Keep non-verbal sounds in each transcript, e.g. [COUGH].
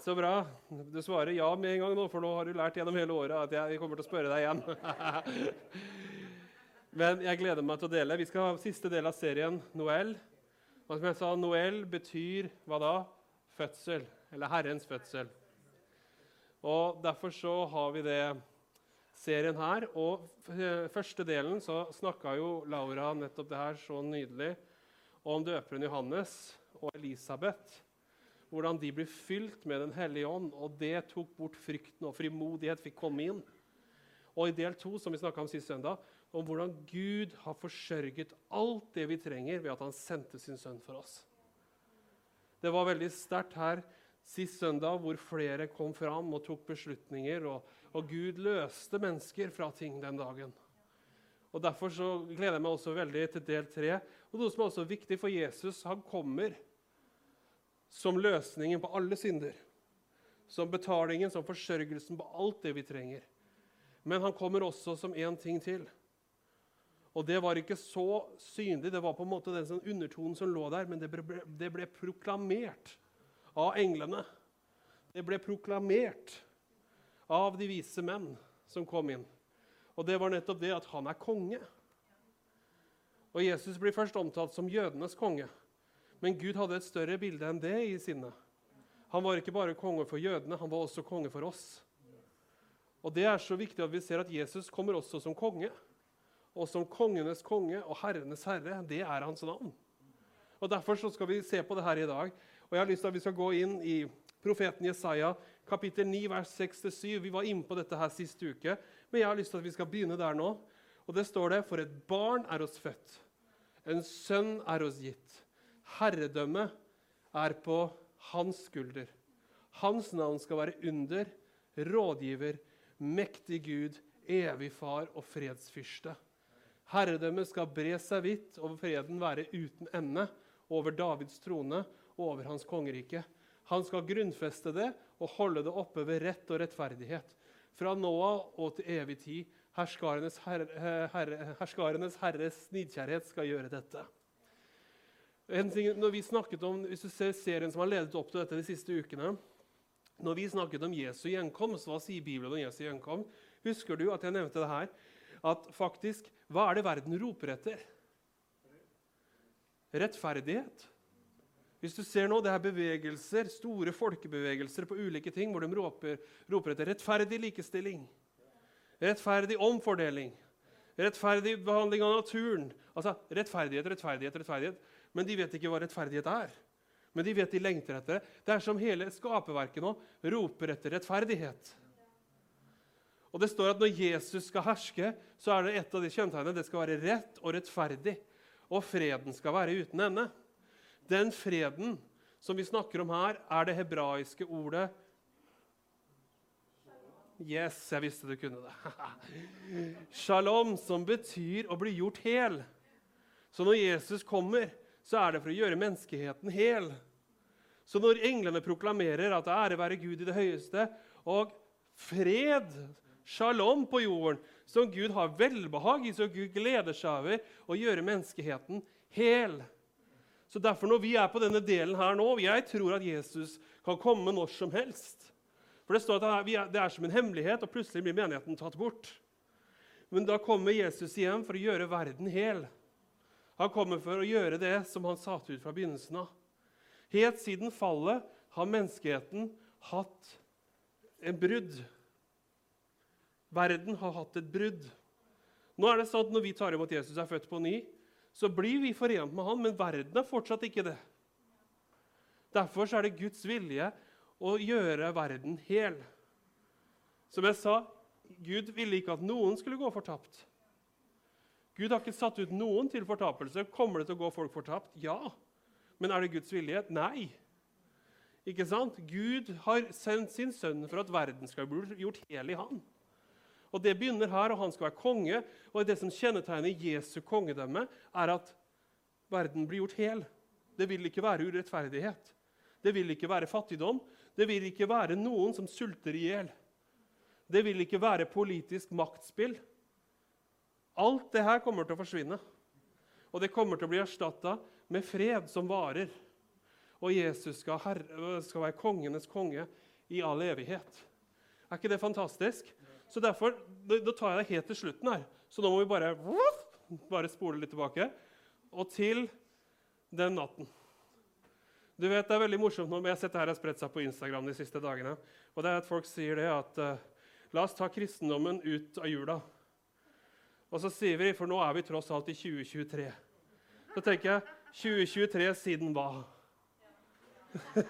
Så bra. Du svarer ja med en gang nå, for nå har du lært gjennom hele året at jeg kommer til å spørre deg igjen. [LAUGHS] Men jeg gleder meg til å dele. Vi skal ha siste del av serien Noel. Og som jeg sa, Noel betyr hva da? Fødsel. Eller Herrens fødsel. Og Derfor så har vi det serien her. Og første delen så snakka jo Laura nettopp det her så nydelig om døperen Johannes og Elisabeth hvordan de blir fylt med Den hellige ånd. Og det tok bort frykten, og frimodighet fikk komme inn. Og i del to, som vi om sist søndag, om hvordan Gud har forsørget alt det vi trenger ved at han sendte sin sønn for oss. Det var veldig sterkt her sist søndag, hvor flere kom fram og tok beslutninger. Og, og Gud løste mennesker fra ting den dagen. Og Derfor så gleder jeg meg også veldig til del tre. Og noe som er også viktig for Jesus, han kommer som løsningen på alle synder. Som betalingen, som forsørgelsen på alt det vi trenger. Men han kommer også som én ting til. Og det var ikke så synlig. Det var på en måte den sånn undertonen som lå der, men det ble, det ble proklamert av englene. Det ble proklamert av de vise menn som kom inn. Og det var nettopp det at han er konge. Og Jesus blir først omtalt som jødenes konge. Men Gud hadde et større bilde enn det i sinnet. Han var ikke bare konge for jødene, han var også konge for oss. Og Det er så viktig at vi ser at Jesus kommer også som konge. Og som kongenes konge og herrenes herre. Det er hans navn. Og Derfor så skal vi se på det her i dag. Og jeg har lyst til at Vi skal gå inn i profeten Jesaja, kapittel 9, vers 6-7. Vi var inne på dette her sist uke, men jeg har lyst til at vi skal begynne der nå. Og Det står det For et barn er oss født, en sønn er oss gitt. Herredømme er på hans skulder. Hans navn skal være under, rådgiver, mektig Gud, evig far og fredsfyrste. Herredømmet skal bre seg vidt, over freden være uten ende, over Davids trone og over hans kongerike. Han skal grunnfeste det og holde det oppe ved rett og rettferdighet. Fra nå av og til evig tid. Herskarenes, herre, herre, herskarenes herres nidkjærhet skal gjøre dette. Når vi snakket om, Hvis du ser serien som har ledet opp til dette de siste ukene Når vi snakket om Jesu gjenkomst, hva sier Bibelen om Jesu gjenkomst? Husker du at jeg nevnte det her? At faktisk, Hva er det verden roper etter? Rettferdighet. Hvis du ser nå, det er bevegelser, store folkebevegelser på ulike ting hvor de roper, roper etter rettferdig likestilling, rettferdig omfordeling, rettferdig behandling av naturen. Altså rettferdighet, rettferdighet, rettferdighet. Men de vet ikke hva rettferdighet er. Men de vet de lengter etter det. Det er som hele skaperverket nå roper etter rettferdighet. Og det står at Når Jesus skal herske, så er det et av de kjennetegnene. Det skal være rett og rettferdig. Og freden skal være uten ende. Den freden som vi snakker om her, er det hebraiske ordet Yes, jeg visste du kunne det. [LAUGHS] Shalom, som betyr å bli gjort hel. Så når Jesus kommer, så er det for å gjøre menneskeheten hel. Så når englene proklamerer at ære være Gud i det høyeste, og fred, shalom på jorden, som Gud har velbehag i, så Gud gleder seg over å gjøre menneskeheten hel. Så derfor Når vi er på denne delen her nå Jeg tror at Jesus kan komme når som helst. For Det står at det er som en hemmelighet, og plutselig blir menigheten tatt bort. Men da kommer Jesus igjen for å gjøre verden hel. Han kommer for å gjøre det som han satte ut fra begynnelsen av. Helt siden fallet har menneskeheten hatt en brudd. Verden har hatt et brudd. Nå er det sånn at Når vi tar imot Jesus er født på ny, så blir vi forent med han, men verden er fortsatt ikke det. Derfor er det Guds vilje å gjøre verden hel. Som jeg sa, Gud ville ikke at noen skulle gå fortapt. Gud har ikke satt ut noen til fortapelse. Kommer det til å gå folk fortapt? Ja. Men er det Guds vilje? Nei. Ikke sant? Gud har sendt sin sønn for at verden skal bli gjort hel i Han. Og Det begynner her, og han skal være konge. Og det som kjennetegner Jesu kongedømme, er at verden blir gjort hel. Det vil ikke være urettferdighet. Det vil ikke være fattigdom. Det vil ikke være noen som sulter i hjel. Det vil ikke være politisk maktspill. Alt det her kommer til å forsvinne. Og det kommer til å bli erstatta med fred som varer. Og Jesus skal, herre, skal være kongenes konge i all evighet. Er ikke det fantastisk? Så derfor, Da tar jeg det helt til slutten her. Så nå må vi bare, bare spole litt tilbake. Og til den natten. Du vet, Det er veldig morsomt når jeg har sett det her har spredt seg på Instagram de siste dagene. Og det er at Folk sier det at uh, la oss ta kristendommen ut av jula. Og så sier vi, for nå er vi tross alt i 2023. Så tenker jeg 2023 siden hva? [LAUGHS]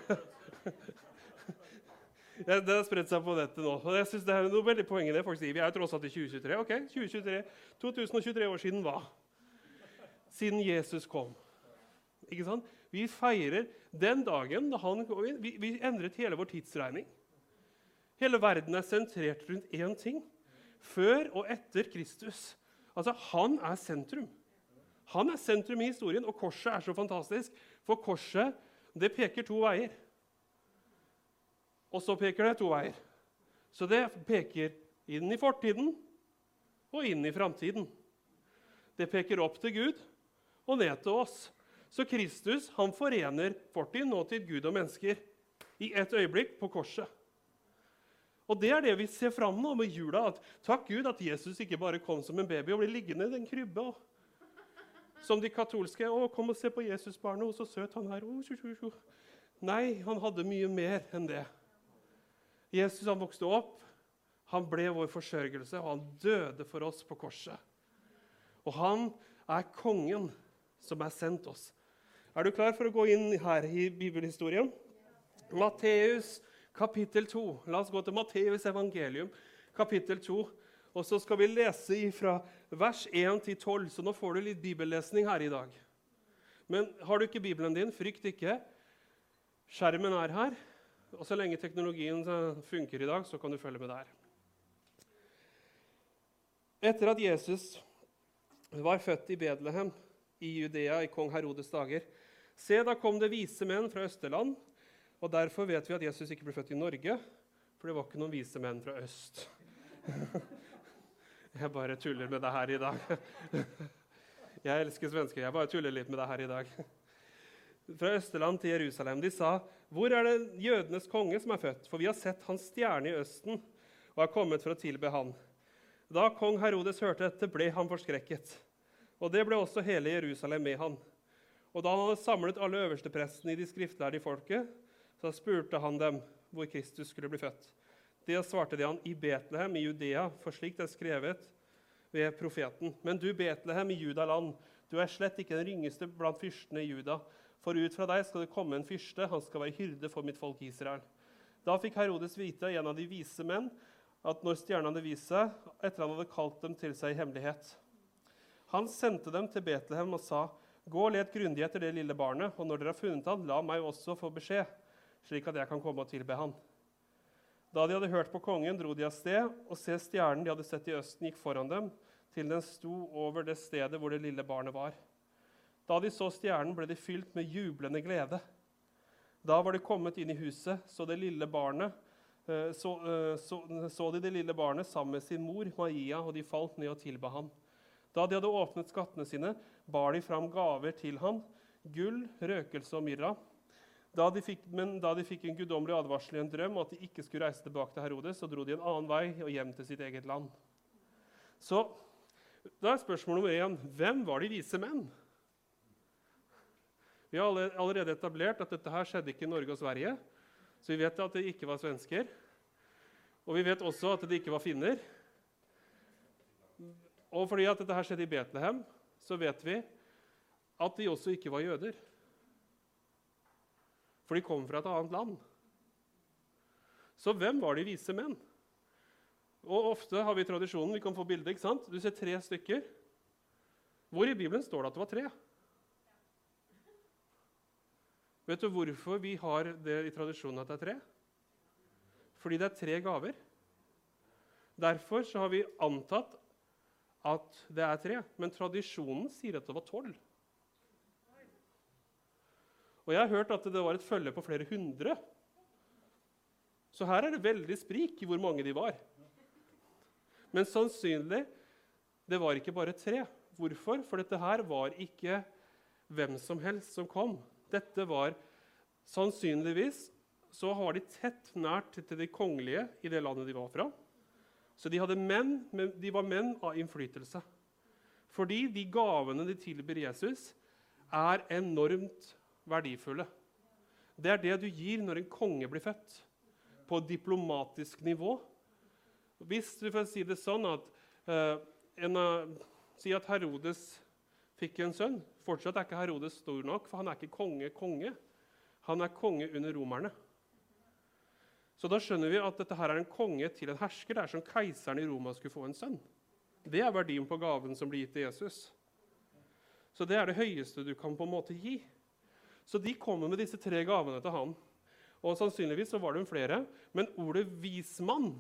det har spredt seg på nettet nå. og jeg synes det er noe veldig poeng i det. Folk sier vi er tross alt i 2023. Ok, 2023. 2023 år siden hva? Siden Jesus kom. Ikke sant? Vi feirer den dagen da han kom inn. Vi, vi endret hele vår tidsregning. Hele verden er sentrert rundt én ting. Før og etter Kristus. Altså, Han er sentrum. Han er sentrum i historien, og korset er så fantastisk. For korset det peker to veier. Og så peker det to veier. Så det peker inn i fortiden og inn i framtiden. Det peker opp til Gud og ned til oss. Så Kristus han forener fortid, nåtid, Gud og mennesker i ett øyeblikk på korset. Og Det er det vi ser fram nå med jula. At, takk Gud at Jesus ikke bare kom som en baby og ble liggende i den krybba. Som de katolske. 'Å, kom og se på Jesusbarnet. Så søt han er.' Oh, Nei, han hadde mye mer enn det. Jesus han vokste opp, han ble vår forsørgelse, og han døde for oss på korset. Og han er kongen som er sendt oss. Er du klar for å gå inn her i bibelhistorien? Matteus kapittel 2. La oss gå til Matteus evangelium, kapittel 2. Og så skal vi lese fra vers 1 til 12, så nå får du litt bibellesning her i dag. Men har du ikke Bibelen din, frykt ikke. Skjermen er her. Og så lenge teknologien funker i dag, så kan du følge med der. Etter at Jesus var født i Betlehem i Judea i kong Herodes dager, se, da kom det vise menn fra Østerland. Og derfor vet vi at Jesus ikke ble født i Norge, for det var ikke noen vise menn fra øst. [LAUGHS] Jeg bare tuller med det her i dag. [LAUGHS] Jeg elsker svensker. Jeg bare tuller litt med det her i dag. Fra Østerland til Jerusalem. De sa, 'Hvor er det jødenes konge som er født?' For vi har sett hans stjerne i Østen og er kommet for å tilbe han. Da kong Herodes hørte dette, ble han forskrekket. Og det ble også hele Jerusalem med han. Og da han hadde samlet alle øversteprestene i de skriftlærde folket, så spurte han dem hvor Kristus skulle bli født. Det svarte de han i Betlehem i Judea, for slik det er skrevet ved profeten. Men du, Betlehem i Judaland, du er slett ikke den ringeste blant fyrstene i Juda. For ut fra deg skal det komme en fyrste, han skal være hyrde for mitt folk Israel. Da fikk Herodes vite, en av de vise menn, at når stjernen hadde vist seg, etter han hadde kalt dem til seg i hemmelighet Han sendte dem til Betlehem og sa, Gå og let grundig etter det lille barnet, og når dere har funnet han, la meg også få beskjed, slik at jeg kan komme og tilbe han. Da de hadde hørt på kongen, dro de av sted, og se stjernen de hadde sett i østen, gikk foran dem, til den sto over det stedet hvor det lille barnet var. Da de så stjernen, ble de fylt med jublende glede. Da var de kommet inn i huset, så det lille barnet eh, så, eh, så, så, de det lille barnet sammen med sin mor Maria, og de falt ned og tilba ham. Da de hadde åpnet skattene sine, bar de fram gaver til ham, gull, røkelse og myrra. Da fikk, men da de fikk en guddommelig advarsel i en drøm og at de ikke skulle reise tilbake til Herodes, så dro de en annen vei og hjem til sitt eget land. Så da er spørsmål nummer én hvem var de vise menn? Vi har allerede etablert at dette her skjedde ikke i Norge og Sverige. Så vi vet at det ikke var svensker. Og vi vet også at det ikke var finner. Og fordi at dette her skjedde i Betlehem, så vet vi at de også ikke var jøder. For de kom fra et annet land. Så hvem var de vise menn? Og Ofte har vi tradisjonen vi kan få bilde, ikke sant? Du ser tre stykker. Hvor i Bibelen står det at det var tre? Vet du hvorfor vi har det i tradisjonen at det er tre? Fordi det er tre gaver. Derfor har vi antatt at det er tre, men tradisjonen sier at det var tolv. Og jeg har hørt at det var et følge på flere hundre. Så her er det veldig sprik i hvor mange de var. Men sannsynlig det var ikke bare tre. Hvorfor? For dette her var ikke hvem som helst som kom. Dette var sannsynligvis så var de tett nært til de kongelige i det landet de var fra. Så de, menn, de var menn av innflytelse. Fordi de gavene de tilbyr Jesus, er enormt verdifulle. Det er det du gir når en konge blir født, på diplomatisk nivå. Hvis du får si det sånn at uh, en, uh, Si at Herodes fikk en sønn. Fortsatt er ikke Herodes stor nok, for han er ikke konge-konge. Han er konge under romerne. Så da skjønner vi at dette her er en konge til en hersker. Det er som keiseren i Roma skulle få en sønn. Det er verdien på gaven som blir gitt til Jesus. Så det er det høyeste du kan på en måte gi. Så de kommer med disse tre gavene til han. Og Sannsynligvis så var det flere, men ordet 'vismann'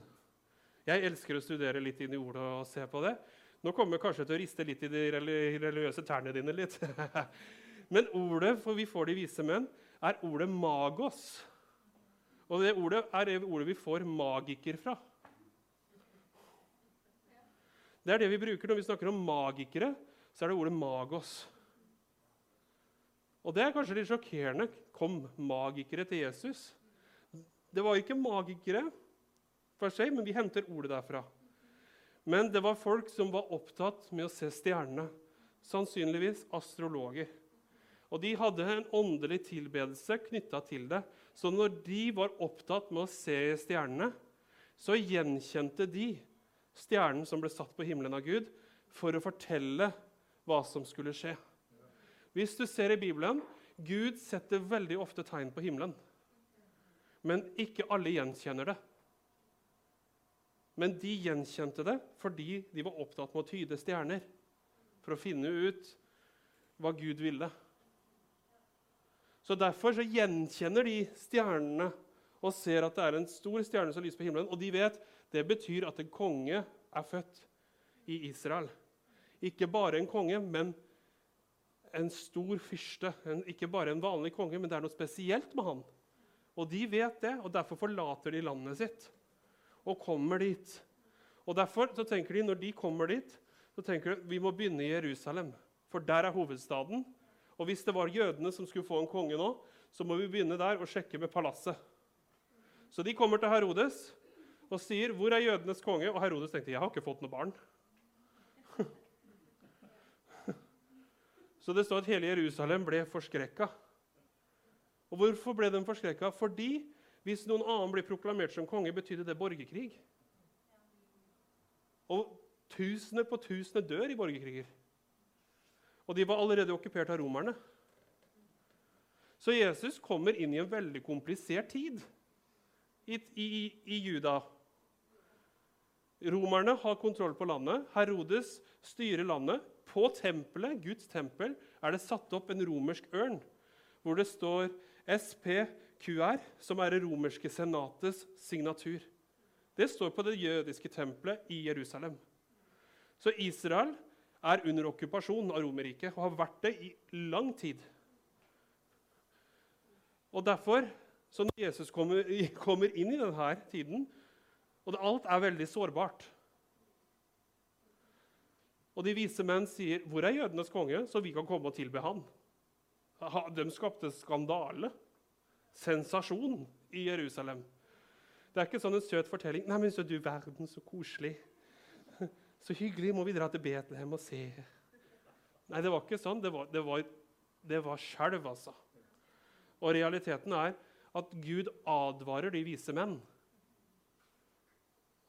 Jeg elsker å studere litt inn i ordet og se på det. Nå kommer jeg kanskje til å riste litt i de religiøse tærne dine. litt. [LAUGHS] men ordet for vi får de vise menn, er ordet 'magos'. Og det ordet er det ordet vi får 'magiker' fra. Det er det vi bruker når vi snakker om magikere. så er det ordet 'magos'. Og det er kanskje litt sjokkerende. Kom magikere til Jesus? Det var ikke magikere, for seg, men vi henter ordet derfra. Men det var folk som var opptatt med å se stjernene. Sannsynligvis astrologer. Og de hadde en åndelig tilbedelse knytta til det. Så når de var opptatt med å se stjernene, så gjenkjente de stjernen som ble satt på himmelen av Gud, for å fortelle hva som skulle skje. Hvis du ser i Bibelen, Gud setter veldig ofte tegn på himmelen. Men ikke alle gjenkjenner det. Men de gjenkjente det fordi de var opptatt med å tyde stjerner. For å finne ut hva Gud ville. Så Derfor så gjenkjenner de stjernene og ser at det er en stor stjerne som lyser på himmelen. Og de vet det betyr at en konge er født i Israel. Ikke bare en konge, men en en stor fyrste. En, ikke bare en vanlig konge, men det er noe spesielt med han. Og de vet det, og derfor forlater de landet sitt og kommer dit. Og derfor så tenker de, Når de kommer dit, så tenker de vi må begynne i Jerusalem. For der er hovedstaden. Og hvis det var jødene som skulle få en konge nå, så må vi begynne der og sjekke med palasset. Så de kommer til Herodes og sier, 'Hvor er jødenes konge?' Og Herodes tenkte, 'Jeg har ikke fått noe barn'. Så det står at hele Jerusalem ble forskrekka. Og hvorfor ble de forskrekka? Fordi hvis noen annen blir proklamert som konge, betydde det borgerkrig. Og tusener på tusener dør i borgerkriger. Og de var allerede okkupert av romerne. Så Jesus kommer inn i en veldig komplisert tid i, i, i Juda. Romerne har kontroll på landet. Herodes styrer landet. På tempelet, Guds tempel er det satt opp en romersk ørn hvor det står SPQR, som er det romerske senatets signatur. Det står på det jødiske tempelet i Jerusalem. Så Israel er under okkupasjon av Romerriket og har vært det i lang tid. Og derfor, så Når Jesus kommer, [LAUGHS] kommer inn i denne tiden, og alt er veldig sårbart og de vise menn sier, 'Hvor er jødenes konge, så vi kan komme og tilbe han?' De skapte skandale, sensasjon, i Jerusalem. Det er ikke sånn en søt fortelling. 'Nei, men så du verden, så koselig.' [LAUGHS] 'Så hyggelig. Må vi dra til Betlehem og se?' Nei, det var ikke sånn. Det var, det skjelv, altså. Og realiteten er at Gud advarer de vise menn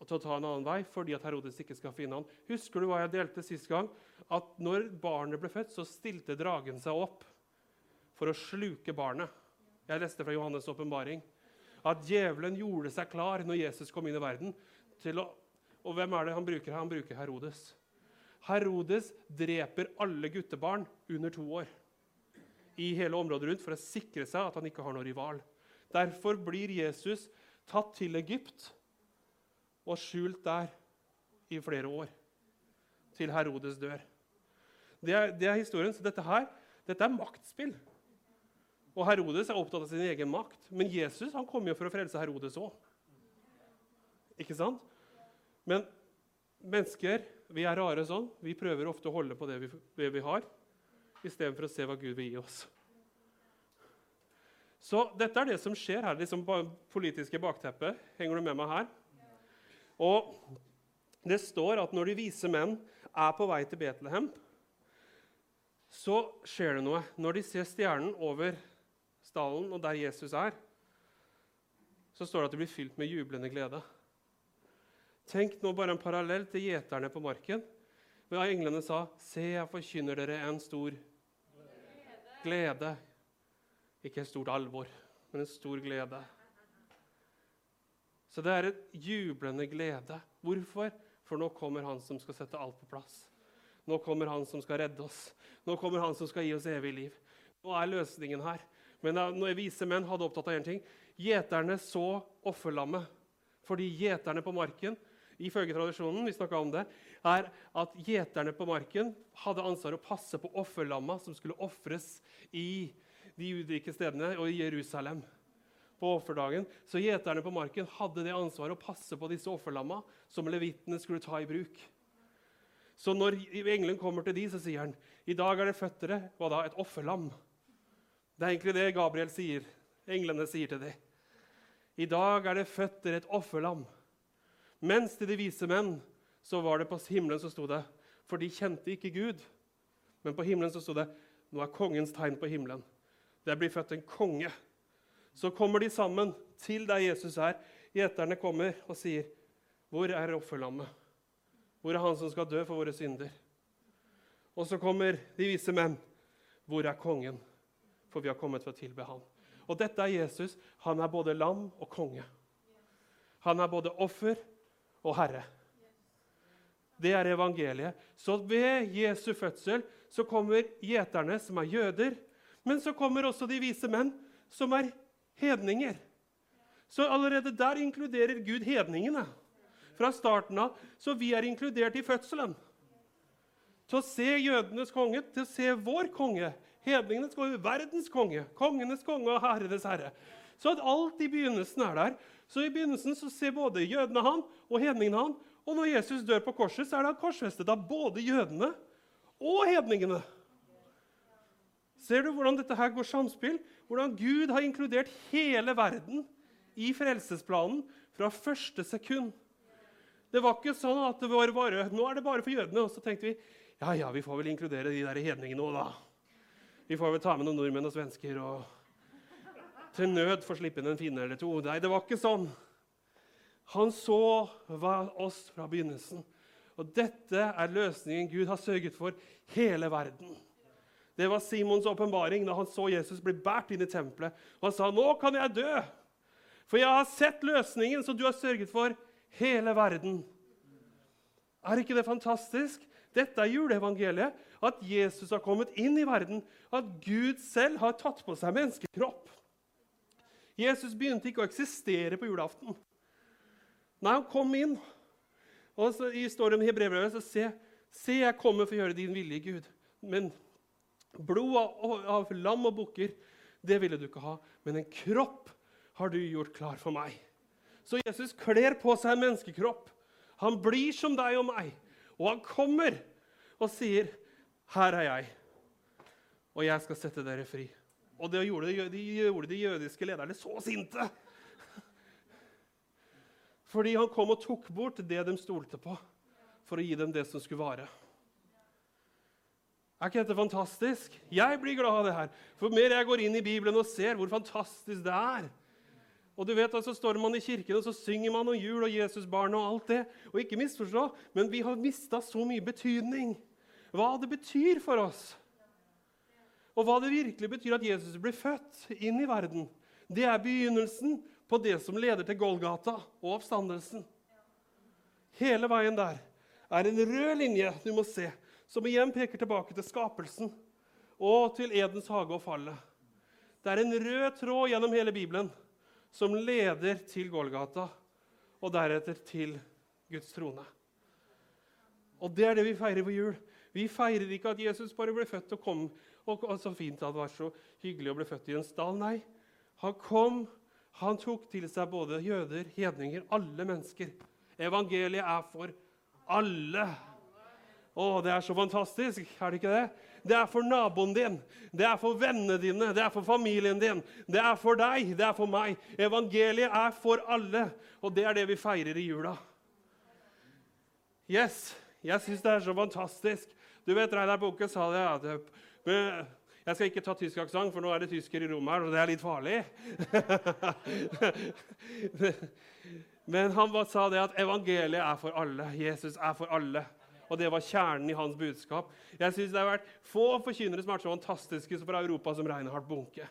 og til å ta en annen vei fordi at Herodes ikke skal finne han. Husker du hva jeg delte sist gang? At når barnet ble født, så stilte dragen seg opp for å sluke barnet. Jeg leste fra Johannes' åpenbaring. At djevelen gjorde seg klar når Jesus kom inn i verden. Å, og hvem er det han bruker? Han bruker Herodes. Herodes dreper alle guttebarn under to år i hele området rundt for å sikre seg at han ikke har noen rival. Derfor blir Jesus tatt til Egypt og skjult der i flere år. Til Herodes dør. Det er, det er historien. Så dette her dette er maktspill. Og Herodes er opptatt av sin egen makt. Men Jesus han kom jo for å frelse Herodes òg. Ikke sant? Men mennesker vi er rare sånn. Vi prøver ofte å holde på det vi, det vi har, istedenfor å se hva Gud vil gi oss. Så dette er det som skjer her. liksom Politiske bakteppet. Henger du med meg her? Og det står at når de vise menn er på vei til Betlehem, så skjer det noe. Når de ser stjernen over stallen og der Jesus er, så står det at de blir fylt med jublende glede. Tenk nå bare en parallell til gjeterne på marken. Da englene sa, 'Se, jeg forkynner dere en stor glede.' Ikke et stort alvor, men en stor glede. Så det er en jublende glede. Hvorfor? For nå kommer han som skal sette alt på plass. Nå kommer han som skal redde oss. Nå kommer han som skal gi oss evig liv. Nå er løsningen her. Men når vise menn hadde opptatt av én ting Gjeterne så offerlammet. Fordi gjeterne på marken ifølge tradisjonen vi om det, er at gjeterne på marken hadde ansvar å passe på offerlamma som skulle ofres i de ulike stedene og i Jerusalem på offerdagen. Så gjeterne på marken hadde det ansvaret å passe på disse offerlamma som levittene skulle ta i bruk. Så når engelen kommer til de, så sier han i dag er det født dere hva da, et offerlam. Det er egentlig det Gabriel sier. Englene sier til dem. I dag er det født dere et offerlam. Mens til de vise menn så var det på himmelen så sto det For de kjente ikke Gud. Men på himmelen så sto det nå er kongens tegn på himmelen. Det blir født en konge. Så kommer de sammen til der Jesus er. Gjeterne kommer og sier, 'Hvor er offerlammet? Hvor er han som skal dø for våre synder?' Og så kommer de vise menn. 'Hvor er kongen?' For vi har kommet for å tilbe ham. Og dette er Jesus. Han er både lam og konge. Han er både offer og Herre. Det er evangeliet. Så ved Jesu fødsel så kommer gjeterne, som er jøder, men så kommer også de vise menn, som er hedninger. Så allerede der inkluderer Gud hedningene fra starten av. Så vi er inkludert i fødselen. Til å se jødenes konge, til å se vår konge. Hedningenes konge, verdens konge, kongenes konge og herrenes herre. Så at alt i begynnelsen er der. Så i begynnelsen så ser både jødene han og hedningene han. Og når Jesus dør på korset, så er det korsfestet av både jødene og hedningene. Ser du hvordan dette her går samspill? Hvordan Gud har inkludert hele verden i frelsesplanen fra første sekund. Det var ikke sånn at det var bare, nå er det bare for jødene. Og så tenkte vi ja, ja, vi får vel inkludere de der hedningene òg, da. Vi får vel ta med noen nordmenn og svensker og til nød få slippe inn en finne eller to. Nei, det var ikke sånn. Han så oss fra begynnelsen. Og dette er løsningen Gud har sørget for hele verden. Det var Simons åpenbaring da han så Jesus bli båret inn i tempelet. Og han sa, 'Nå kan jeg dø, for jeg har sett løsningen som du har sørget for hele verden.' Er ikke det fantastisk? Dette er juleevangeliet. At Jesus har kommet inn i verden. At Gud selv har tatt på seg menneskekropp. Jesus begynte ikke å eksistere på julaften. Nei, han kom inn. Og så I storyen i Hebrevbrevet så se, se, jeg kommer for å gjøre din vilje, Gud. Men Blod av, av lam og bukker, det ville du ikke ha. Men en kropp har du gjort klar for meg. Så Jesus kler på seg en menneskekropp. Han blir som deg og meg. Og han kommer og sier, 'Her er jeg, og jeg skal sette dere fri.' Og det gjorde de, gjorde de jødiske lederne så sinte. Fordi han kom og tok bort det de stolte på, for å gi dem det som skulle vare. Er ikke dette fantastisk? Jeg blir glad av det her. For mer jeg går inn i Bibelen og ser hvor fantastisk det er. Og du vet, Så står man i kirken og så synger man om jul og Jesusbarnet og alt det. Og ikke misforstå, men vi har mista så mye betydning. Hva det betyr for oss. Og hva det virkelig betyr at Jesus blir født inn i verden. Det er begynnelsen på det som leder til Golgata og oppstandelsen. Hele veien der er en rød linje du må se som igjen peker tilbake til skapelsen og til Edens hage og fallet. Det er en rød tråd gjennom hele Bibelen som leder til Golgata og deretter til Guds trone. Og det er det vi feirer på jul. Vi feirer ikke at Jesus bare ble født og kom. Og, og så fint at det var så hyggelig å bli født i en stall. Nei, han kom, han tok til seg både jøder, hedninger, alle mennesker. Evangeliet er for alle. Å, det er så fantastisk, er det ikke det? Det er for naboen din, det er for vennene dine, det er for familien din. Det er for deg, det er for meg. Evangeliet er for alle, og det er det vi feirer i jula. Yes, jeg syns det er så fantastisk. Du vet, Reidar Bunke sa det at jeg skal ikke ta tysk aksent, for nå er det tysker i rommet her, og det er litt farlig. [LAUGHS] Men han sa det at evangeliet er for alle. Jesus er for alle. Og det var kjernen i hans budskap. Jeg synes Det har vært få forkynnere som har vært så fantastiske fra Europa som Reinhard Bunke.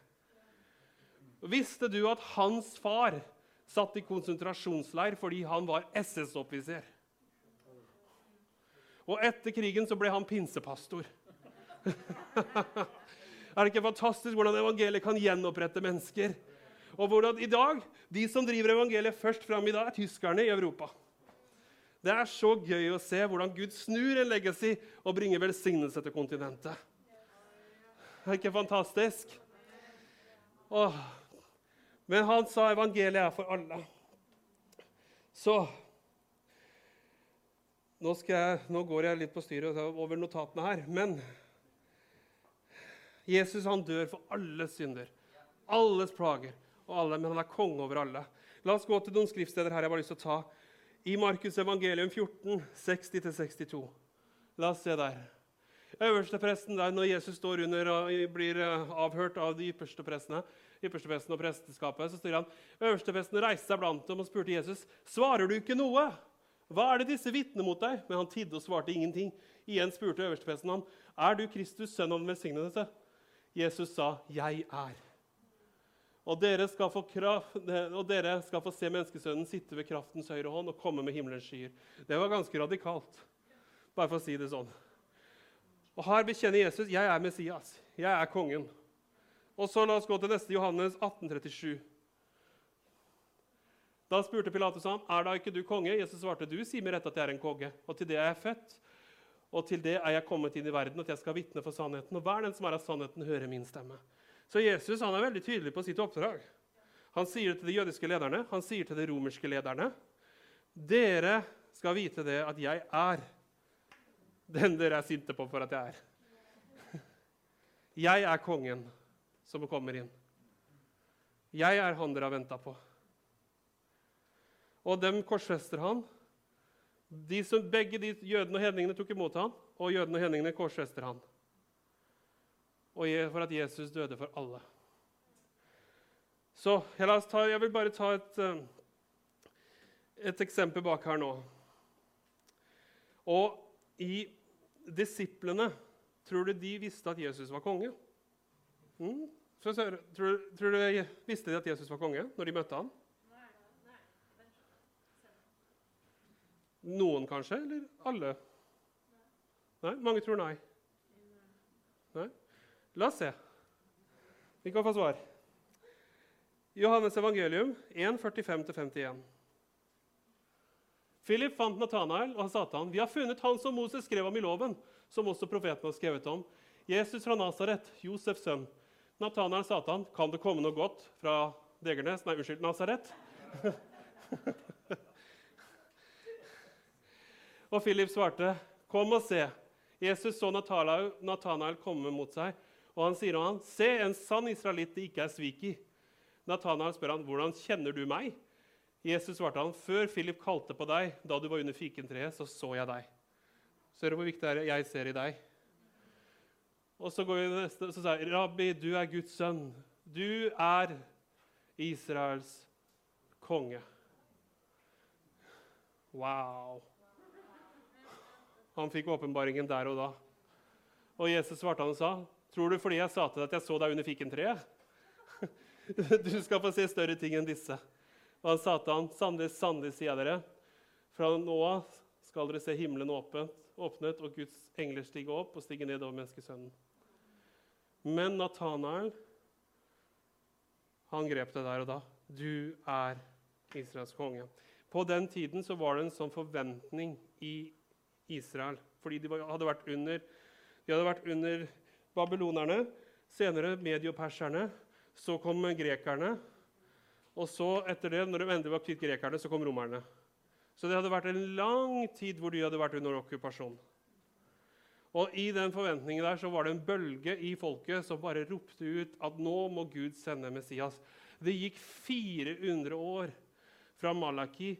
Visste du at hans far satt i konsentrasjonsleir fordi han var SS-offiser? Og etter krigen så ble han pinsepastor. [LAUGHS] er det ikke fantastisk hvordan evangeliet kan gjenopprette mennesker? Og hvordan i dag, De som driver evangeliet først fram i dag, er tyskerne i Europa. Det er så gøy å se hvordan Gud snur en legacy og bringer velsignelse til kontinentet. Det er ikke fantastisk? Åh. Men han sa evangeliet er for alle. Så nå, jeg, nå går jeg litt på styret over notatene her. Men Jesus han dør for alle synder, alles plager, og alle, men han er konge over alle. La oss gå til noen skriftsteder her jeg har lyst til å ta i Markus evangelium 14, 60-62. La oss se der. Øverstepresten der, Når Jesus står under og blir eh, avhørt av de ypperste prestene, ypperstepresten og presteskapet, så står han, øverstepresten reiste seg blant dem og spurte Jesus, svarer du ikke noe. Hva er det disse vitner mot deg? Men han tidde og svarte ingenting. Igjen spurte øverstepresten ham, er du Kristus, sønn av den velsignede? Jesus sa, jeg er. Og dere, kraft, [LAUGHS] og dere, skal få se menneskesønnen sitte ved kraftens høyre hånd og komme med himmelens skyer. Det var ganske radikalt, bare for å si det sånn. Og Her bekjenner Jesus jeg er Messias, jeg er kongen. Og så La oss gå til neste Johannes 1837. Da spurte Pilatus ham, er da ikke du konge. Jesus svarte, du sier med rette at jeg er en konge, og til det er jeg født. Og til det er jeg kommet inn i verden, at jeg skal vitne for sannheten. Og hver den som er av sannheten, hører min stemme. Så Jesus han er veldig tydelig på sitt oppdrag. Han sier det til de jødiske lederne, han sier til de romerske lederne. Dere skal vite det at jeg er den dere er sinte på for at jeg er. [LAUGHS] Jeg er kongen som kommer inn. Jeg er han dere har venta på. Og dem korsfester han. De som, begge de, jødene og hedningene tok imot han, og jødene og hedningene korsfester han og for at Jesus døde for alle. Så jeg, ta, jeg vil bare ta et, eh, et eksempel bak her nå. Og i disiplene Tror du de visste at Jesus var konge? Mm? Tror, tror, du de visste at Jesus var konge når de møtte ham? Noen kanskje, eller alle? Nei, Mange tror nei. Nei? La oss se. Vi kan få svar. Johannes evangelium 1, 45-51. Philip fant Nathanael og sa til ham, 'Vi har funnet han som Moses skrev om i loven,' som også profeten har skrevet om. Jesus fra Nasaret, Josefs sønn. Nathanael sa til ham, 'Kan det komme noe godt fra Degernes?' Nei, unnskyld, Nasaret. [LAUGHS] og Philip svarte, 'Kom og se.' Jesus så Nathanael komme mot seg og han sier til han, 'Se, en sann israelitt det ikke er svik i.' Nathanael spør han, 'Hvordan kjenner du meg?' Jesus svarte han, 'Før Philip kalte på deg, da du var under fikentreet, så så jeg deg.' Ser du hvor viktig det er? Jeg ser i deg. Og så går vi neste, så sier han, 'Rabbi, du er Guds sønn. Du er Israels konge.' Wow. Han fikk åpenbaringen der og da. Og Jesus svarte han og sa, Tror du fordi jeg sa til deg at jeg så deg under fikentreet? [LAUGHS] Du skal få se større ting enn disse. Og han sa til han, sannelig, sannelig, sier jeg dere, fra nå av skal dere se himmelen åpent, åpnet og Guds engler stige opp og stige ned over menneskesønnen. Men Natanael, han grep det der og da. Du er Israels konge. På den tiden så var det en sånn forventning i Israel. Fordi de hadde vært under, de hadde vært under babylonerne, senere medioperserne, så kom grekerne. Og så, etter det, når de endelig var kvitt grekerne, så kom romerne. Så det hadde vært en lang tid hvor de hadde vært under okkupasjon. Og I den forventningen der så var det en bølge i folket som bare ropte ut at nå må Gud sende Messias. Det gikk 400 år fra Malaki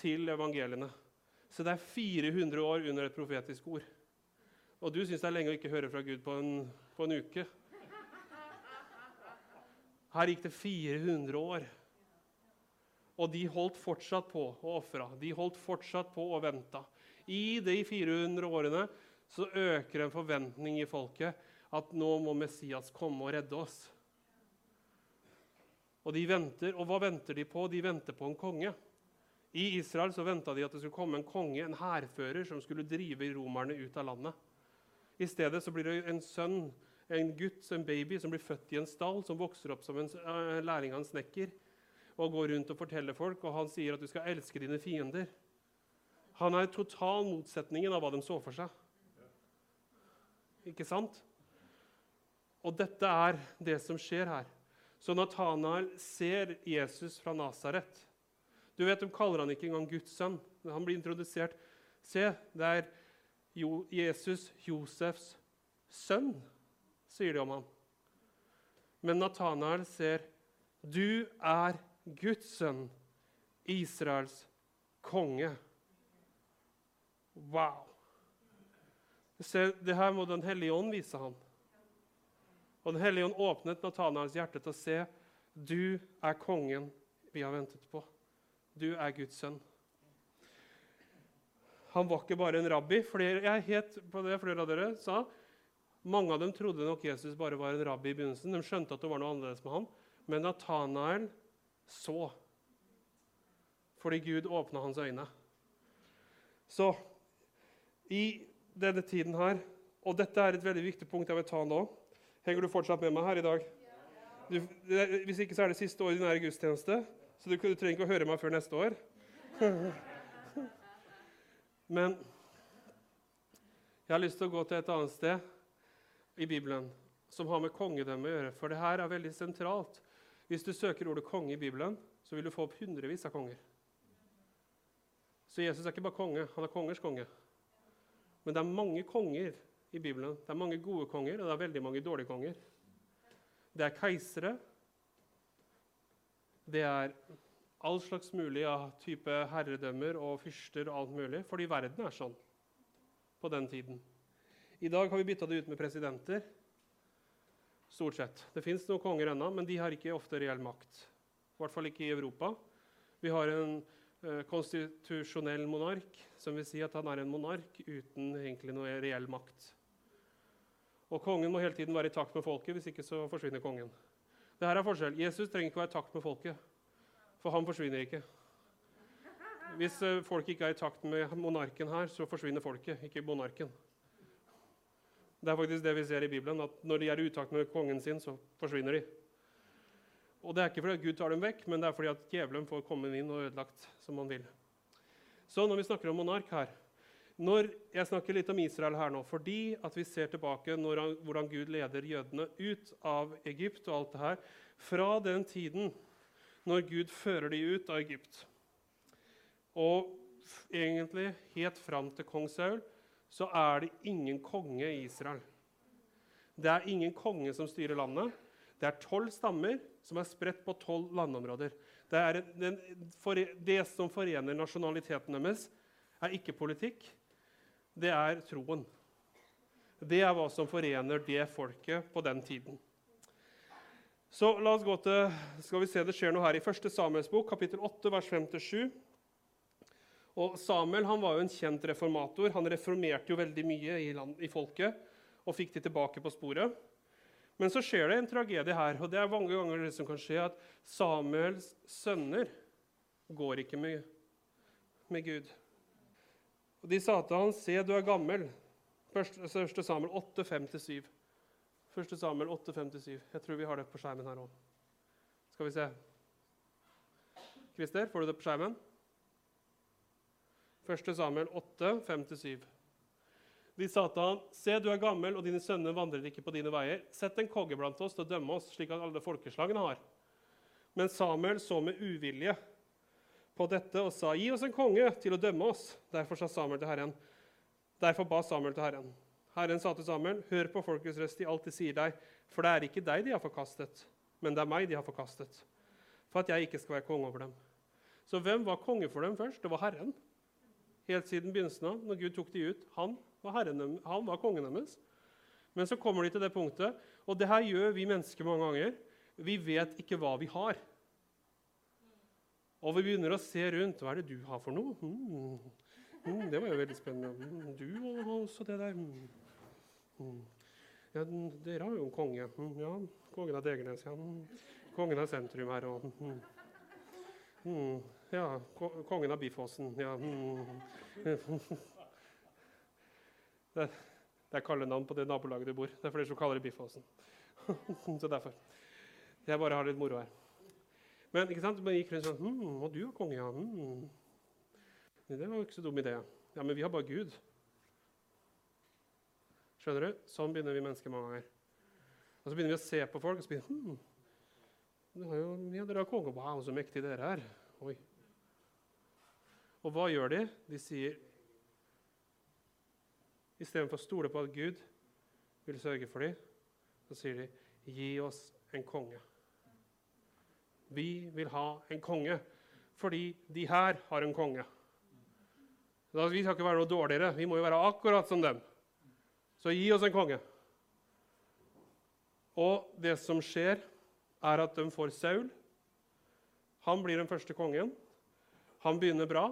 til evangeliene. Så det er 400 år under et profetisk ord. Og du syns det er lenge å ikke høre fra Gud på en, på en uke. Her gikk det 400 år. Og de holdt fortsatt på å ofre. De holdt fortsatt på å vente. I de 400 årene så øker en forventning i folket at nå må Messias komme og redde oss. Og de venter, og hva venter de på? De venter på en konge. I Israel så venta de at det skulle komme en konge, en hærfører, som skulle drive romerne ut av landet. I stedet så blir det en sønn, en gutt, en baby, som blir født i en stall, som vokser opp som en uh, lærling av en snekker og går rundt og forteller folk, og han sier at du skal elske dine fiender. Han er total motsetningen av hva de så for seg. Ikke sant? Og dette er det som skjer her. Så Nathanael ser Jesus fra Nasaret. Du vet, De kaller han ikke engang Guds sønn. Han blir introdusert. Se, det er Jesus, Josefs sønn, sier de om ham. Men Nathanael ser du er Guds sønn, Israels konge. Wow! Se, det her må Den hellige ånd vise ham. Og Den hellige ånd åpnet Nathanaels hjerte til å se du er kongen vi har ventet på. Du er Guds sønn. Han var ikke bare en rabbi. Flere, jeg het på det flere av dere sa. Mange av dem trodde nok Jesus bare var en rabbi i begynnelsen. De skjønte at det var noe annerledes med ham. Men Natanael så. Fordi Gud åpna hans øyne. Så i denne tiden her Og dette er et veldig viktig punkt jeg vil ta nå. Henger du fortsatt med meg her i dag? Du, hvis ikke så er det siste ordinære gudstjeneste, så du, du trenger ikke å høre meg før neste år. [LAUGHS] Men jeg har lyst til å gå til et annet sted i Bibelen som har med kongedømme å gjøre. For det her er veldig sentralt hvis du søker ordet konge i Bibelen, så vil du få opp hundrevis av konger. Så Jesus er ikke bare konge, han er kongers konge. Men det er mange konger i Bibelen. Det er mange gode konger, og det er veldig mange dårlige konger. Det er keisere. Det er all slags mulig av type herredømmer og fyrster og alt mulig, fordi verden er sånn på den tiden. I dag har vi bytta det ut med presidenter. Stort sett. Det fins noen konger ennå, men de har ikke ofte reell makt. I hvert fall ikke i Europa. Vi har en uh, konstitusjonell monark, som vil si at han er en monark uten egentlig noe reell makt. Og kongen må hele tiden være i takt med folket, hvis ikke så forsvinner kongen. Det her er forskjell. Jesus trenger ikke være i takt med folket, for han forsvinner ikke. Hvis uh, folk ikke er i takt med monarken her, så forsvinner folket, ikke monarken. Det er faktisk det vi ser i Bibelen, at når de er i utakt med kongen sin, så forsvinner de. Og Det er ikke fordi Gud tar dem vekk, men det er fordi at djevelen får komme inn og ødelagt som han vil. Så når vi snakker om monark her når Jeg snakker litt om Israel her nå fordi at vi ser tilbake når han, hvordan Gud leder jødene ut av Egypt og alt det her. Fra den tiden når Gud fører de ut av Egypt, og egentlig helt fram til kong Saul, så er det ingen konge i Israel. Det er ingen konge som styrer landet. Det er tolv stammer som er spredt på tolv landområder. Det, den, for, det som forener nasjonaliteten deres, er ikke politikk. Det er troen. Det er hva som forener det folket på den tiden. Så la oss gå til, skal vi se Det skjer noe her i 1. Samuels bok, kapittel 8, vers 5-7. Og Samuel han var jo en kjent reformator. Han reformerte jo veldig mye i, land, i folket og fikk de tilbake på sporet. Men så skjer det en tragedie her, og det er mange ganger det som kan skje, at Samuels sønner går ikke med, med Gud. Og De sa til han, 'Se, du er gammel.' 1. Samuel 8, 5-7. 1. Samuel 8, 5-7. Jeg tror vi har det på skjermen her òg. Skal vi se. Christer, får du det på skjermen? 1. Samuel 8, 5-7. De sa til han, Se, du er gammel, og dine sønner vandrer ikke på dine veier. Sett en konge blant oss til å dømme oss, slik at alle folkeslagene har. Men Samuel så med uvilje på dette og sa, Gi oss en konge til å dømme oss. Derfor sa Samuel til Herren. Derfor ba Samuel til Herren. Herren sa til Samuel, Hør på folkets røst i alt de sier deg, for det er ikke deg de har forkastet, men det er meg de har forkastet, for at jeg ikke skal være konge over dem. Så hvem var konge for dem først? Det var Herren. Helt siden begynnelsen av, når Gud tok de ut. Han var, herren, han var kongen deres. Men så kommer de til det punktet, og det her gjør vi mennesker mange ganger. Vi vet ikke hva vi har. Og vi begynner å se rundt. Hva er det du har for noe? Mm. Mm, det var jo veldig spennende. Mm, du og også det der. Mm. Ja, dere har jo en konge. Mm, ja, kongen av Degernes. Ja. Mm. Kongen av sentrum her mm. Ja, kongen av Biffåsen. Ja. [LAUGHS] Det, det er kallenavn på det nabolaget du bor. Det er flere som kaller det Biffåsen. [LAUGHS] Så derfor. Jeg bare har litt moro her. Men ikke sant? Man gikk rundt sånn hm, Og du er konge, ja. Hm. Det var jo ikke så dum idé. Ja, men vi har bare Gud. Skjønner du? Sånn begynner vi mennesker mange ganger. Og så begynner vi å se på folk og så begynner, hm, jo, ja, dere har konge. Wow, så mektige dere er. Oi. Og hva gjør de? De sier Istedenfor å stole på at Gud vil sørge for dem, så sier de, 'Gi oss en konge'. Vi vil ha en konge fordi de her har en konge. Vi skal ikke være noe dårligere. Vi må jo være akkurat som dem. Så gi oss en konge. Og det som skjer, er at de får Saul. Han blir den første kongen. Han begynner bra.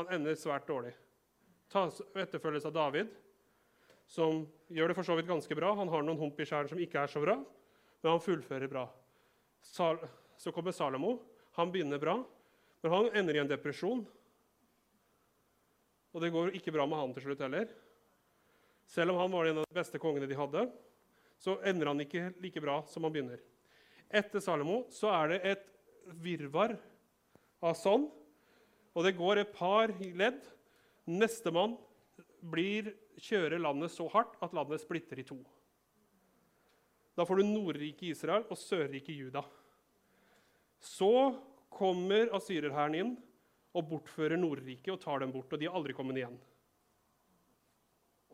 Han ender svært dårlig. Tas etterfølges av David, som gjør det for så vidt ganske bra. Han har noen hump i skjæren som ikke er så bra, men han fullfører bra. Så kommer Salomo. Han begynner bra, men han ender i en depresjon. Og det går ikke bra med han til slutt heller. Selv om han var en av de beste kongene de hadde, så ender han ikke like bra som han begynner. Etter Salomo så er det et virvar av sånn. Og det går et par ledd. Nestemann kjører landet så hardt at landet splitter i to. Da får du Nordriket Israel og Sørriket Juda. Så kommer asyrerhæren inn og bortfører Nordriket og tar dem bort. Og de har aldri kommet igjen.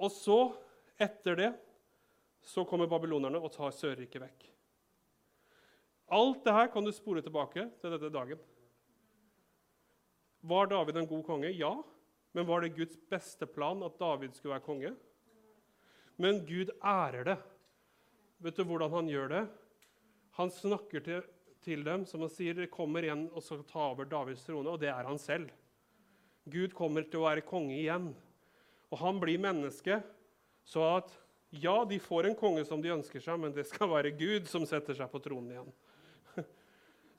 Og så, etter det, så kommer babylonerne og tar Sørriket vekk. Alt det her kan du spore tilbake til denne dagen. Var David en god konge? Ja. Men var det Guds beste plan at David skulle være konge? Men Gud ærer det. Vet du hvordan han gjør det? Han snakker til til dem som han sier kommer igjen og skal ta over Davids trone, og det er han selv. Gud kommer til å være konge igjen. Og han blir menneske, så at ja, de får en konge som de ønsker seg, men det skal være Gud som setter seg på tronen igjen. [LAUGHS]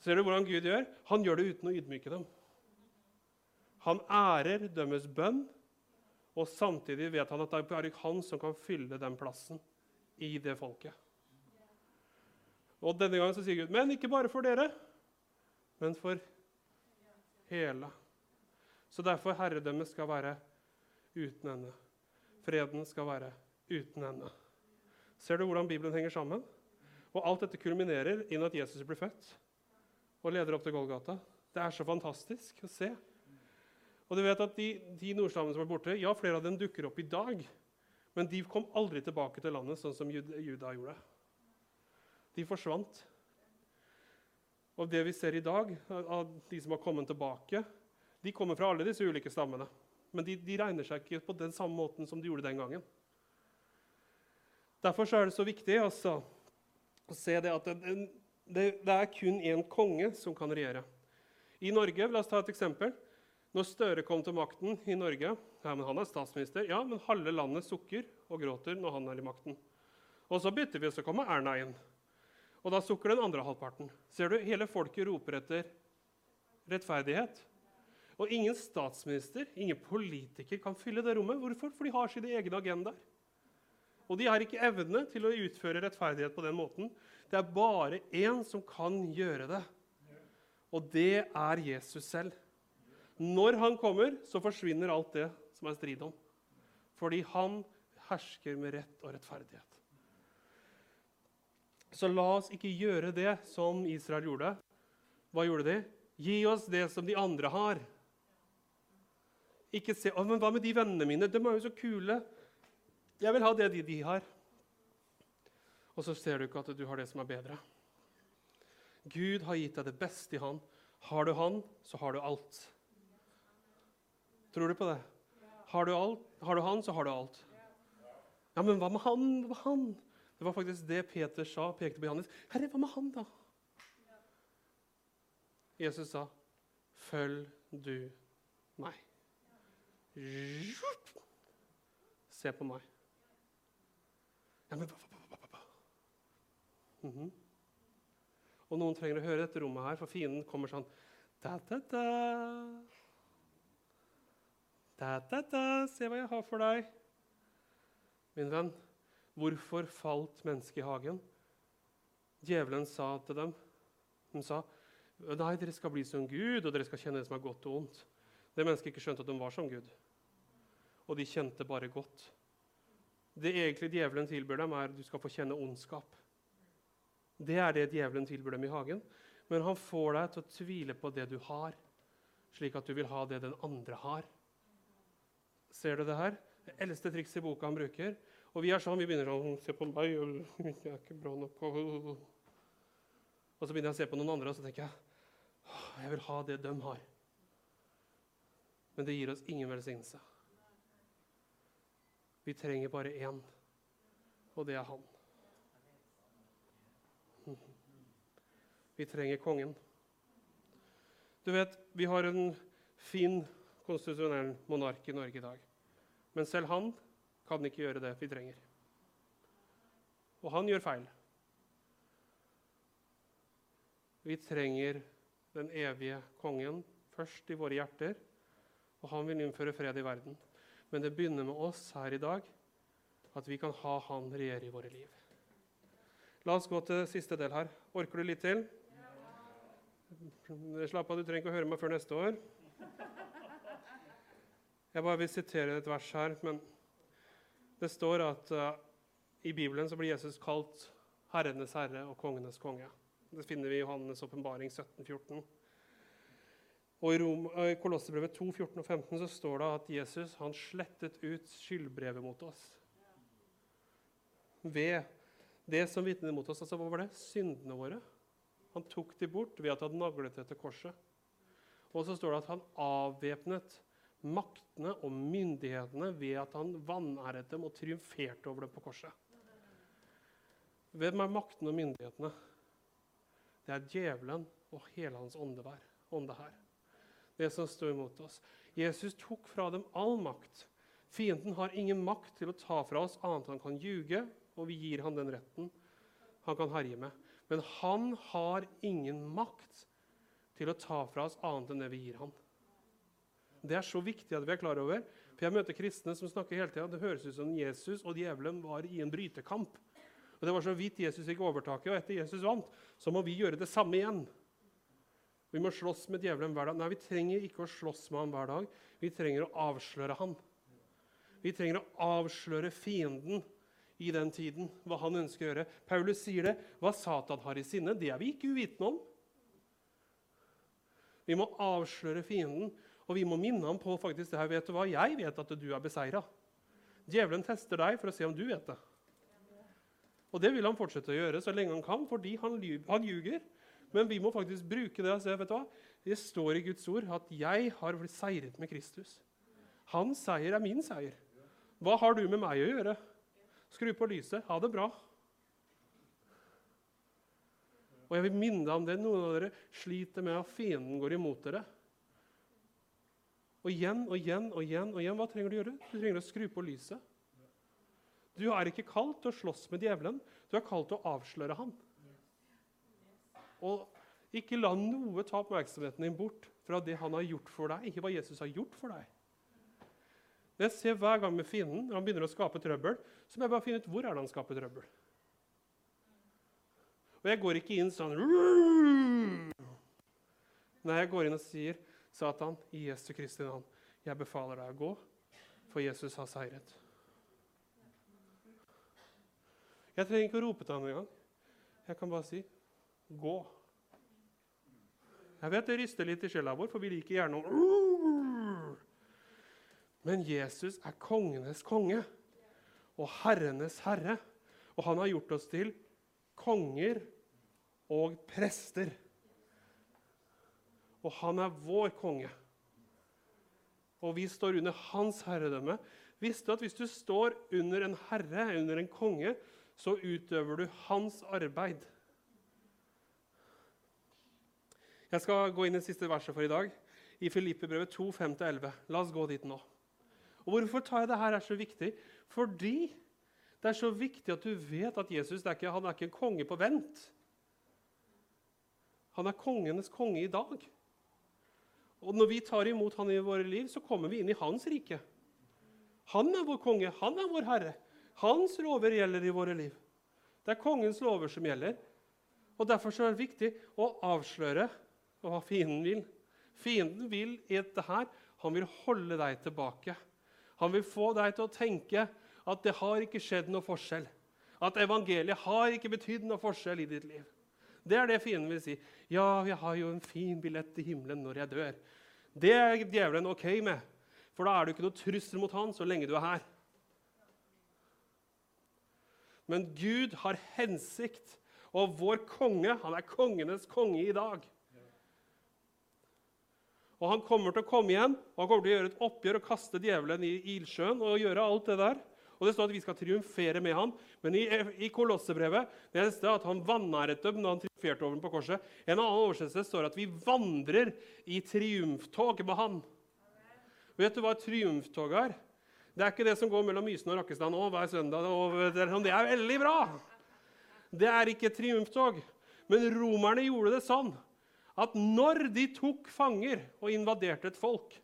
Ser du hvordan Gud gjør? Han gjør det uten å ydmyke dem. Han ærer deres bønn, og samtidig vet han at det er bare han som kan fylle den plassen i det folket. Og denne gangen så sier Gud, men ikke bare for dere, men for hele. Så derfor herredømmet skal være uten ende. Freden skal være uten ende. Ser du hvordan Bibelen henger sammen? Og alt dette kulminerer inn at Jesus blir født og leder opp til Golgata. Det er så fantastisk å se. Og du vet at De, de nordstammene som er borte, ja, flere av dem dukker opp i dag. Men de kom aldri tilbake til landet sånn som Juda gjorde. De forsvant. Og det vi ser i dag, av de som har kommet tilbake, de kommer fra alle disse ulike stammene. Men de, de regner seg ikke på den samme måten som de gjorde den gangen. Derfor er det så viktig altså, å se det at det, det, det er kun én konge som kan regjere. I Norge, La oss ta et eksempel. Når Støre kom til makten i Norge ja, men Han er statsminister. Ja, men halve landet sukker og gråter når han er i makten. Og så bytter vi, og så kommer Erna inn. Og da sukker den andre halvparten. Ser du, Hele folket roper etter rettferdighet. Og ingen statsminister, ingen politiker kan fylle det rommet. Hvorfor? For de har sine egne agendaer. Og de har ikke evne til å utføre rettferdighet på den måten. Det er bare én som kan gjøre det, og det er Jesus selv. Når han kommer, så forsvinner alt det som er strid om. Fordi han hersker med rett og rettferdighet. Så la oss ikke gjøre det som Israel gjorde. Hva gjorde de? Gi oss det som de andre har. Ikke se, men 'Hva med de vennene mine? De er jo så kule.' Jeg vil ha det de, de har. Og så ser du ikke at du har det som er bedre. Gud har gitt deg det beste i Han. Har du Han, så har du alt. Tror du på det? Har du, alt, har du Han, så har du alt. Ja, men hva med Han? Hva med han? Det var faktisk det Peter sa, pekte på Johannes. Herre, hva med han, da? Jesus sa, 'Følg du meg'. Se på meg. Ja, men mm -hmm. Og noen trenger å høre dette rommet her, for fienden kommer sånn da-da-da. Da-da-da, se hva jeg har for deg. Min venn, hvorfor falt mennesket i hagen? Djevelen sa til dem Hun sa nei, dere skal bli som Gud, og dere skal kjenne det som er godt og ondt. Det mennesket ikke skjønte at de var som Gud og de kjente bare godt. Det egentlig djevelen tilbyr dem, er at du skal få kjenne ondskap. Det er det djevelen tilbyr dem i hagen. Men han får deg til å tvile på det du har, slik at du vil ha det den andre har. Ser du det her? Det eldste trikset i boka han bruker. Og vi er sånn, vi begynner å se på meg jeg er ikke bra nok. Og så begynner jeg å se på noen andre, og så tenker jeg jeg vil ha det de har. Men det gir oss ingen velsignelse. Vi trenger bare én, og det er han. Vi trenger kongen. Du vet, Vi har en fin konstitusjonell monark i Norge i dag. Men selv han kan ikke gjøre det vi trenger. Og han gjør feil. Vi trenger den evige kongen først i våre hjerter, og han vil innføre fred i verden. Men det begynner med oss her i dag, at vi kan ha Han regjere i våre liv. La oss gå til siste del her. Orker du litt til? Slapp av, du trenger ikke å høre meg før neste år. Jeg bare vil sitere et vers her, men det står at uh, i Bibelen så blir Jesus kalt herrenes herre og kongenes konge. Det finner vi i Johannes' åpenbaring 1714. Og I, Rom, i Kolossebrevet 2, 14 og 15 så står det at Jesus han slettet ut skyldbrevet mot oss. Ved det som vitnet mot oss. altså Hva var det? Syndene våre. Han tok de bort ved at han naglet etter korset. Og så står det at han avvæpnet maktene og myndighetene ved at han vanæret dem og triumferte over dem på korset. Hvem er maktene og myndighetene? Det er djevelen og hele hans åndevær, ånde her det som står imot oss. Jesus tok fra dem all makt. Fienden har ingen makt til å ta fra oss annet enn han kan ljuge, og vi gir han den retten han kan herje med. Men han har ingen makt til å ta fra oss annet enn det vi gir han. Det er så viktig at vi er klar over. For Jeg møter kristne som snakker hele tida. Det høres ut som Jesus og djevelen var i en brytekamp. Og Det var så vidt Jesus fikk overtaket, og etter Jesus vant, så må vi gjøre det samme igjen. Vi må slåss med djevelen hver dag. Nei, vi trenger ikke å slåss med ham hver dag. Vi trenger å avsløre ham. Vi trenger å avsløre fienden i den tiden, hva han ønsker å gjøre. Paulus sier det. Hva Satan har i sinne, det er vi ikke uvitende om. Vi må avsløre fienden, og vi må minne ham på faktisk det her. Vet du hva? Jeg vet at du er beseira. Djevelen tester deg for å se om du vet det. Og det vil han fortsette å gjøre så lenge han kan, fordi han, ljuger. Men vi må faktisk bruke det og se, vet du hva? Det står i Guds ord at 'jeg har blitt seiret med Kristus'. Hans seier er min seier. Hva har du med meg å gjøre? Skru på lyset. Ha det bra. Og jeg vil minne deg om det. Noen av dere sliter med at fienden går imot dere. Og igjen og igjen og igjen. og igjen. Hva trenger du å gjøre? Du trenger å skru på lyset. Du er ikke kalt til å slåss med djevelen. Du er kalt til å avsløre ham. Og ikke la noe ta oppmerksomheten din bort fra det han har gjort for deg, ikke hva Jesus har gjort for deg. Det jeg ser hver gang med fienden når han begynner å skape trøbbel, så må jeg bare finne ut hvor er det han skaper trøbbel. Og jeg går ikke inn sånn Nei, jeg går inn og sier, 'Satan, i Jesu Kristi navn, jeg befaler deg å gå, for Jesus har seiret.' Jeg trenger ikke å rope til ham engang. Jeg kan bare si 'gå'. Jeg vet det ryster litt i sjela vår, for vi liker gjerne å Men Jesus er kongenes konge og herrenes herre. Og han har gjort oss til konger og prester. Og han er vår konge. Og vi står under hans herredømme. Visste du at hvis du står under en herre, under en konge, så utøver du hans arbeid? Jeg skal gå inn i det siste verset for i dag, i Filippebrevet 2, 5-11. La oss gå dit nå. Og Hvorfor tar jeg det her er så viktig? Fordi det er så viktig at du vet at Jesus er ikke, han er ikke en konge på vent. Han er kongenes konge i dag. Og når vi tar imot han i våre liv, så kommer vi inn i hans rike. Han er vår konge, han er vår herre. Hans lover gjelder i våre liv. Det er kongens lover som gjelder. Og Derfor er det viktig å avsløre hva fienden vil. Fienden vil i dette her, han vil holde deg tilbake. Han vil få deg til å tenke at det har ikke skjedd noe forskjell. At evangeliet har ikke betydd noe forskjell i ditt liv. Det er det fienden vil si. Ja, jeg har jo en fin billett til himmelen når jeg dør. Det er djevelen ok med, for da er du ikke noe trussel mot han så lenge du er her. Men Gud har hensikt, og vår konge han er kongenes konge i dag. Og Han kommer til å komme igjen og han kommer til å gjøre et oppgjør og kaste djevelen i ildsjøen. og gjøre alt det der. Og Det står at vi skal triumfere med ham. Men i, i Kolossebrevet det er at han vanæret dem da han triumferte over dem på korset. En annen oversettelse står at vi vandrer i triumftog med han. Vet du hva et triumftog er? Det er ikke det som går mellom Mysen og Rakkestad nå hver søndag. det er veldig bra! Det er ikke et triumftog. Men romerne gjorde det sånn at når de tok fanger og invaderte et folk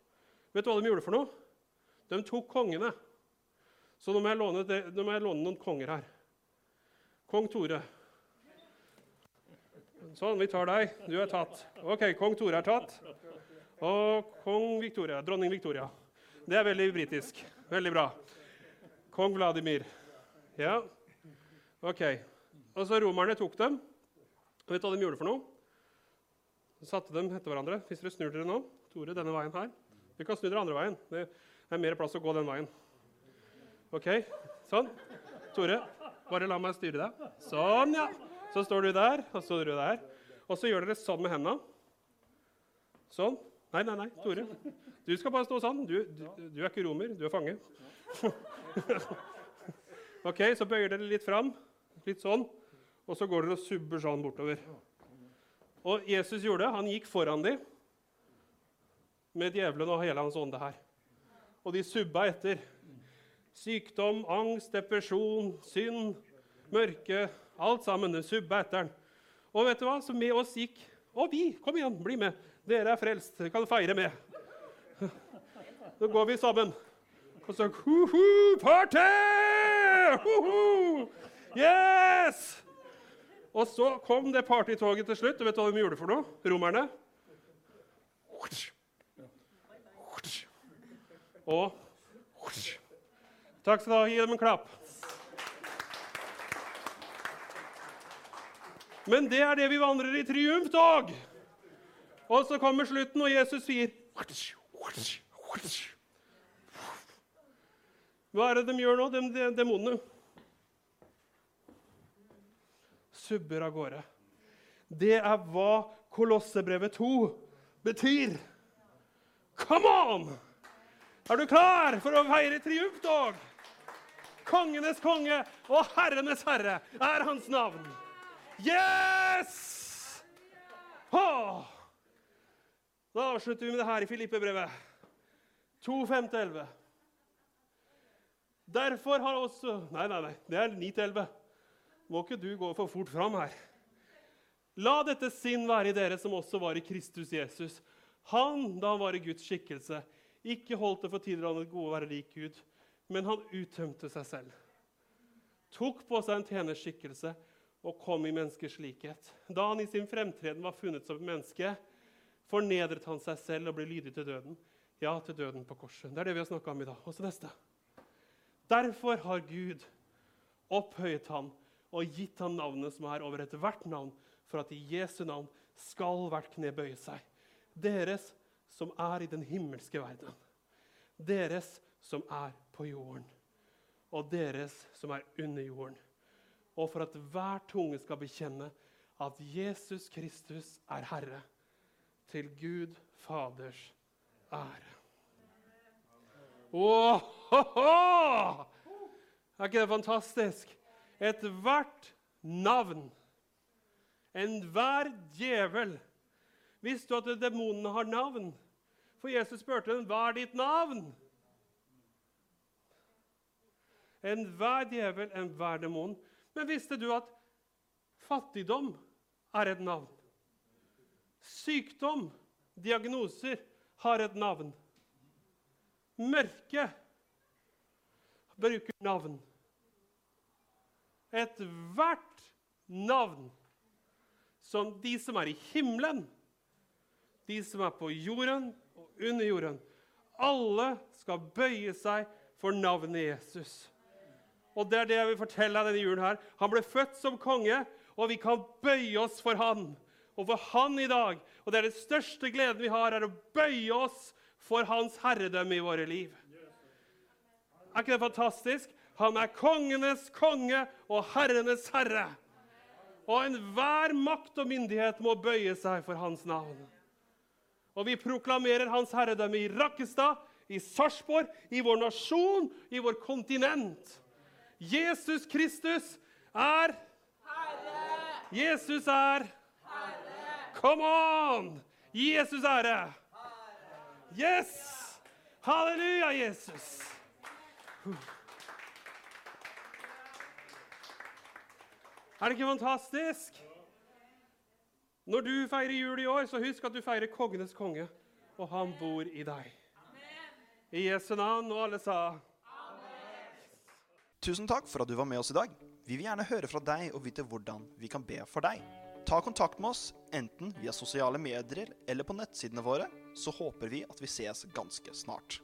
Vet du hva de gjorde for noe? De tok kongene. Så nå må jeg låne, nå må jeg låne noen konger her. Kong Tore. Sånn, vi tar deg. Du er tatt. Ok, kong Tore er tatt. Og kong Victoria. Dronning Victoria. Det er veldig britisk. Veldig bra. Kong Vladimir. Ja. Ok. Og så romerne tok dem. Vet du hva de gjorde for noe? Så satte dem etter hverandre. Hvis dere snur dere nå Tore, denne veien her. Vi kan snu dere andre veien. Det er mer plass å gå den veien. OK? Sånn. Tore, bare la meg styre deg. Sånn, ja. Så står du der, og så står du der. Og så gjør dere sånn med hendene. Sånn. Nei, nei, nei, Tore. Du skal bare stå sånn. Du, du, du er ikke romer, du er fange. [LAUGHS] OK, så bøyer dere litt fram. Litt sånn. Og så går dere og subber sånn bortover. Og Jesus gjorde det. Han gikk foran dem med djevelen og hele hans ånde her. Og de subba etter. Sykdom, angst, depresjon, synd, mørke Alt sammen. De subba etter han. Og vet du hva? Så med oss gikk Og vi! Kom igjen, bli med. Dere er frelst. Dere kan feire med. Så går vi sammen. Og så ho-ho, party! Ho-ho! Yes! Og så kom det partytoget til slutt. Og vet du hva de gjorde for noe? Romerne. Og Takk skal du ha. Gi dem en klapp. Men det er det vi vandrer i triumftog. Og så kommer slutten, og Jesus sier Hva er det de gjør nå, de demonene? Subber av gårde. Det er hva Kolossebrevet 2 betyr. Come on! Er du klar for å feire triumftog? Kongenes konge og herrenes herre er hans navn. Yes! Oh! Da avslutter vi med det her i Filippe-brevet. 2.5-11. Derfor har også Nei, nei, nei. Det er 9-11 må ikke du gå for fort fram her. La dette sinn være i dere som også var i Kristus Jesus. Han, da han var i Guds skikkelse, ikke holdt det for tilrådende gode å være lik Gud, men han uttømte seg selv. Tok på seg en tjenerskikkelse og kom i menneskers likhet. Da han i sin fremtreden var funnet som et menneske, fornedret han seg selv og ble lydig til døden. Ja, til døden på korset. Det er det vi har snakka om i dag. Også neste. Derfor har Gud opphøyet han og gitt han navnet som er over ethvert navn, for at i Jesu navn skal hvert kne bøye seg. Deres som er i den himmelske verden. Deres som er på jorden. Og deres som er under jorden. Og for at hver tunge skal bekjenne at Jesus Kristus er Herre, til Gud Faders ære. Oh, ho, ho! Er ikke det fantastisk? Ethvert navn, enhver djevel Visste du at demonene har navn? For Jesus spurte dem, 'Hva er ditt navn?' Enhver djevel, enhver demon. Men visste du at fattigdom er et navn? Sykdom, diagnoser, har et navn. Mørke bruker navn. Ethvert navn som de som er i himmelen, de som er på jorden og under jorden, alle skal bøye seg for navnet Jesus. Og det er det jeg vil fortelle deg denne julen her. Han ble født som konge, og vi kan bøye oss for han. Og for han i dag. Og det er den største gleden vi har, er å bøye oss for hans herredømme i våre liv. Er ikke det fantastisk? Han er kongenes konge og herrenes herre. Og enhver makt og myndighet må bøye seg for hans navn. Og vi proklamerer hans herredømme i Rakkestad, i Sarpsborg, i vår nasjon, i vår kontinent. Jesus Kristus er Herre! Jesus er Herre! Come on! Jesus ære! Yes! Halleluja, Jesus! Er det ikke fantastisk? Når du feirer jul i år, så husk at du feirer kongenes konge, og han bor i deg. I Jesu navn, og alle sa Amen. Tusen takk for at du var med oss i dag. Vi vil gjerne høre fra deg og vite hvordan vi kan be for deg. Ta kontakt med oss enten via sosiale medier eller på nettsidene våre, så håper vi at vi ses ganske snart.